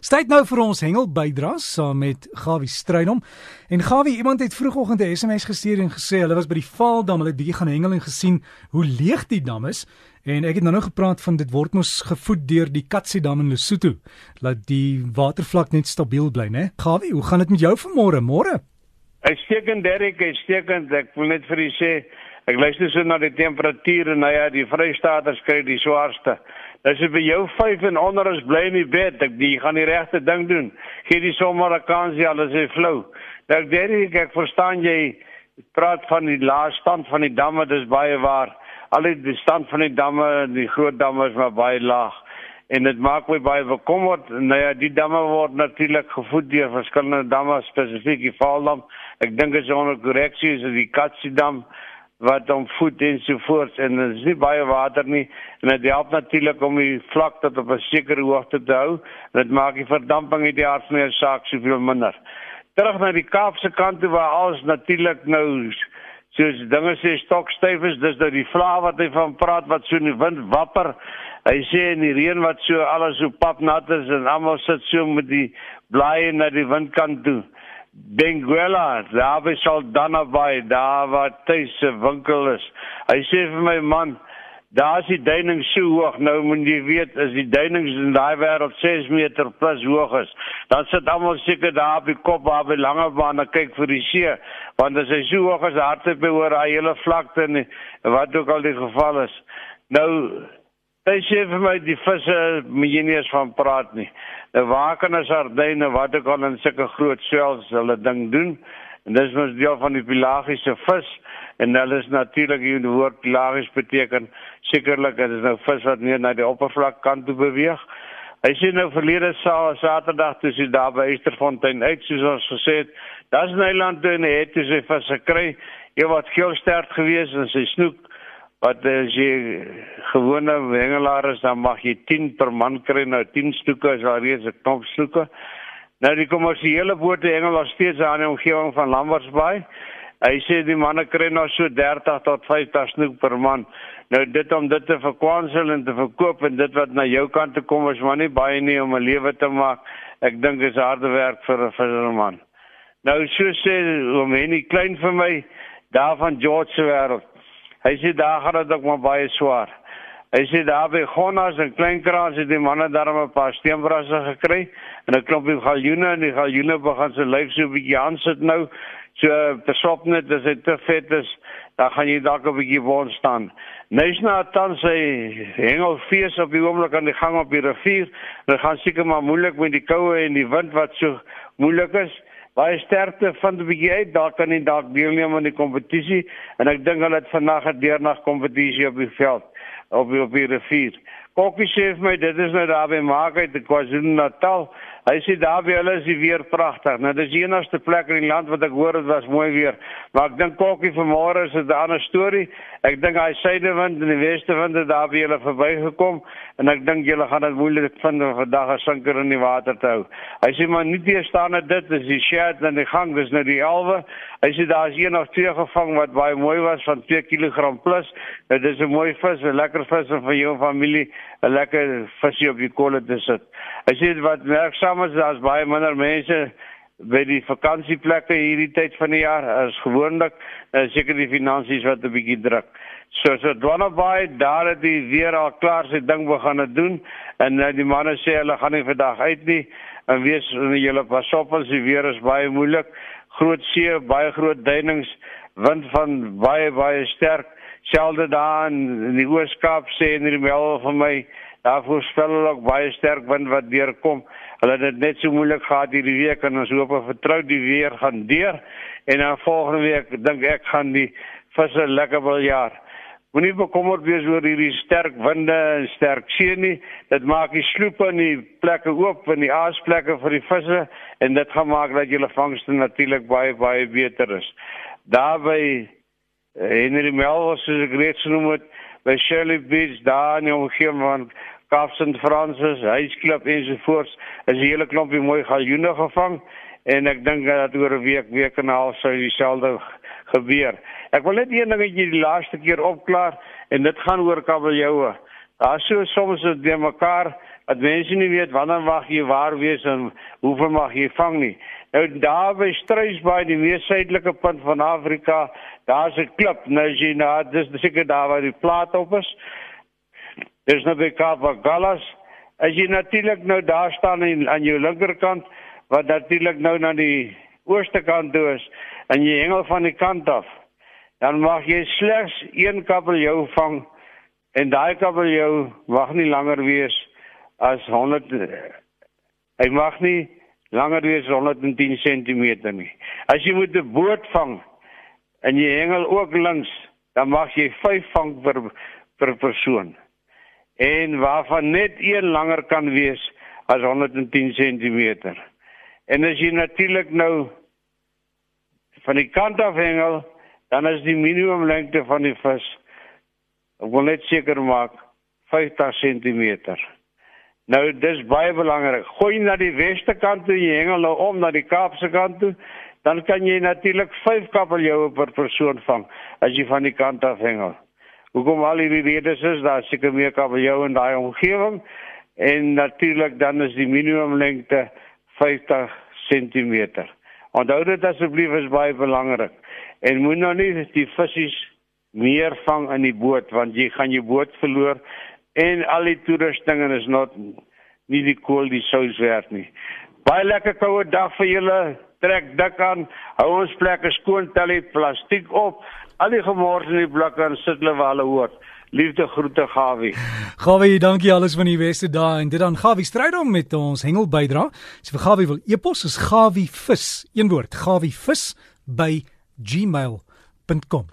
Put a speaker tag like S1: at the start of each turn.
S1: Styd nou vir ons hengel bydras saam met Gawie Strydom. En Gawie, iemand het vroegoggend 'n SMS gestuur en gesê hulle was by die Vaaldam, hulle het bietjie gaan hengel en gesien hoe leeg die dam is. En ek het nou nog gepraat van dit word mos gevoed deur die Katse dam in Lesotho dat die watervlak net stabiel bly, né? Gawie, hoe gaan dit met jou vanmôre? Môre.
S2: Ek steek Derek, ek steek ek wil net vir u sê ek luister so na die temperature en nou ja, die Vrystaaters kry die swaarste. As jy vir jou 5 en onder is bly in die bed, ek die gaan die regte ding doen. Gee die sommer 'n kans jy alles is flou. Ek dink ek, verstaan jy praat van die laaste stand van die damme, dis baie waar. Al die stand van die damme, die groot damme is maar baie laag en dit maak my baie bekommerd. Nou ja, die damme word natuurlik gevoed deur verskillende damme, spesifiek die Vaaldam. Ek dink dit is onder korreksie is die Katsiedam wat hom voed en so voort en dit is nie baie water nie. En dit help natuurlik om die vlak tot op 'n sekere hoogte te hou. Dit maak die verdamping uit die aardmeer saak soveel minder. Terug na die Kaapse kant toe waar alles natuurlik nou soos dinge sê stokstyf is dis nou die vla wat hy van praat wat so in die wind wapper. Hy sê in die reën wat so alles so papnat is en almal sit so met die blaaie na die windkant toe Benguela, daar by Saldanha Bay, daar waar tuis se winkel is. Hy sê vir my man, daar is die duining so hoog. Nou moet jy weet, as die duinings in daai wêreld 6 meter plus hoog is, dan sit almal seker daar op die kop waar by lange baan en kyk vir die see, want as hy so hoog is, hardloop hy oor daai hele vlakte en wat ook al die geval is. Nou Hy sê vir my die visse moet jy nie eens van praat nie. 'n Wakende sardyne wat ek al in sulke groot swels hulle ding doen. En dis mos deel van die pelagiese vis en hulle is natuurlik die woord pelagies beteken sekerlik dit is nou vis wat nie na die oppervlak kan toe beweeg. Hy sê nou verlede Saterdag toe sy daar by Esterfontein uit soos ons gesê het, daar's 'n eiland toe en hy het sy vis gekry. Hy wat heel sterk geweest en sy snoek wat as jy gewone hengelaar is dan mag jy 10 per man kry. Nou 10 stukke is al reeds 'n knop stukke nou die kommersiële bote hengel nog steeds aan die omgewing van Lambersbaai hy sê die manne kry nou so 30 tot 50 snoek per man. Nou dit om dit te verkwansel en te verkoop en dit wat na jou kant toe kom is maar nie baie nie om 'n lewe te maak. Ek dink is harde werk vir 'n visserman nou so sê om enige klein vir my daar van George se wêreld Hy sê daar gaan dit ook maar baie swaar. Hy sê daar by Gonnas en Kleinkraans het die manne daar 'n paar steenbrasse gekry en 'n klompie galjoene en die galjoene begin se lyf so 'n bietjie aan sit nou. So besop net as dit te vet is, dan gaan jy dalk 'n bietjie woon staan. Nes na dan sê hengel fees op die oomblik aan die gang op die rivier. Dit gaan seker maar moeilik met die koue en die wind wat so moeilik is baie sterkte van die uit daar kan nie dalk deelneem aan die kompetisie en ek dink hulle het vandag 'n deernag kompetisie op die veld op die, op die rivier. Kokkie sê vir my dit is nou daar by Maakheid die KwaZulu-Natal. Hy sê daar by hulle is die weer pragtig. Nou dis die enigste plek in die land wat ek hoor dit was mooi weer. Maar ek dink Kokkie vanmôre is 'n ander storie. Ek dink hy suidewind en die westewind het daar by hulle verbygekom en ek dink julle gaan dit moeilik vind om vandag 'n sinker in die water te hou. Hy sê maar nie te staan dit is die shed in die gang, dis nou die elwe. Hy sê daar is een of twee gevang wat baie mooi was van 2 kg plus. Dit is 'n mooi vis, 'n lekker vis vir jou familie, 'n lekker visie op die kolle te sit. Hy sê wat merksaam is, daar's baie minder mense by die vakansieplekke hierdie tyd van die jaar as gewoonlik. Uh, seker die finansies wat 'n bietjie druk. So so Dwannaby, daar het die weer al klaar sy ding begin te doen en uh, die manne sê hulle gaan nie vandag uit nie. En wees julle pas op as die weer is baie moeilik groot see, baie groot duinings, wind van baie baie sterk. Selde daar in, die Ooskaap sê en in die Mel van my, daar voorspel hulle ook baie sterk wind wat deurkom. Hulle het dit net so moeilik gehad hierdie week en ons hoop vertrou die weer gaan deur en dan volgende week dink ek gaan die visse lekker wil jaar. Moenie bekommerd wees oor hierdie sterk winde en sterk see nie. Dit maak die sloepe in die plekke oop en die aasplekke vir die visse en dit gaan maak dat julle vangste natuurlik baie baie beter is. Daarby eh, Henry Melville se reeds genoem het by Shirley Beach daar in die omgewing van Kaap St Francis, Huisklip ensovoorts is 'n hele klompie mooi galjoene gevang en ek dink dat oor 'n week week en 'n half sou dieselfde gebeur. Ek wil net een dingetjie die laaste keer opklaar en dit gaan oor kabeljoue. Daar so soms is dit mekaar Dat mense nie weet wanneer mag jy waar wees en hoeveel mag jy vang nie. Nou daar by Struisbaai, die mees suidelike punt van Afrika, daar's 'n klip, nou as jy na dis seker daar waar die plaat op is. Dis nou by Kaap Gallas. As jy natuurlik nou daar staan in, aan jou linkerkant wat natuurlik nou na die ooste kant toe is en jy hengel van die kant af, dan mag jy slegs een kabeljou vang en daai kabeljou mag nie langer wees as 100 hy mag nie langer wees as 110 cm nie. As jy moet 'n boot vang en jy hengel ook links, dan mag jy 5 vang per per persoon. En waarvan net een langer kan wees as 110 cm. En as jy natuurlik nou van die kant af hengel, dan is die minimum lengte van die vis ek wil net seker maak 50 cm. Nou dis baie belangrik. Gooi na die weste kant toe, jy hengel nou om na die Kaapse kant toe, dan kan jy natuurlik 5 kabeljoue per persoon vang as jy van die kant af hengel. Hoekom al hierdie redes is daar seker meer kabeljoue in daai omgewing en natuurlik dan is die minimum lengte 50 cm. Onthou dit asseblief is baie belangrik. En moet nou nie die visse meer vang in die boot want jy gaan jou boot verloor en al die toerusting en is not nie die kool die sous werd nie. Baie lekker koue dag vir julle. Trek dik aan. Hou ons plekke skoon, tel die plastiek op. Al die gemors in die blikke en sit hulle waar hulle hoort. Liefde groete Gawie.
S1: Gawie, dankie alles van die Weste daar en dit dan Gawie stryd om met ons hengel bydra. So vir Gawie wil epos is Gawie vis. Een woord, Gawie vis by gmail.com.